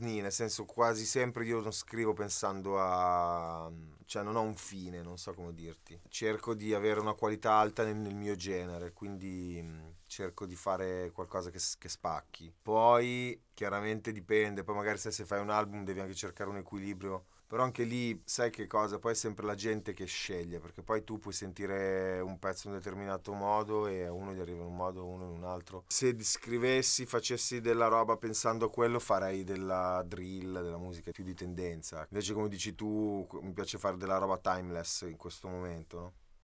sni, nel senso quasi sempre io non scrivo pensando a... cioè non ho un fine, non so come dirti. Cerco di avere una qualità alta nel, nel mio genere, quindi mm, cerco di fare qualcosa che, che, spacchi. Poi chiaramente dipende, poi magari se, se fai un album devi anche cercare un equilibrio però anche lì sai che cosa? Poi è sempre la gente che sceglie, perché poi tu puoi sentire un pezzo in un determinato modo e a uno gli arriva in un modo, a uno in un altro. Se scrivessi, facessi della roba pensando a quello, farei della drill, della musica più di tendenza. Invece come dici tu, mi piace fare della roba timeless in questo momento, no?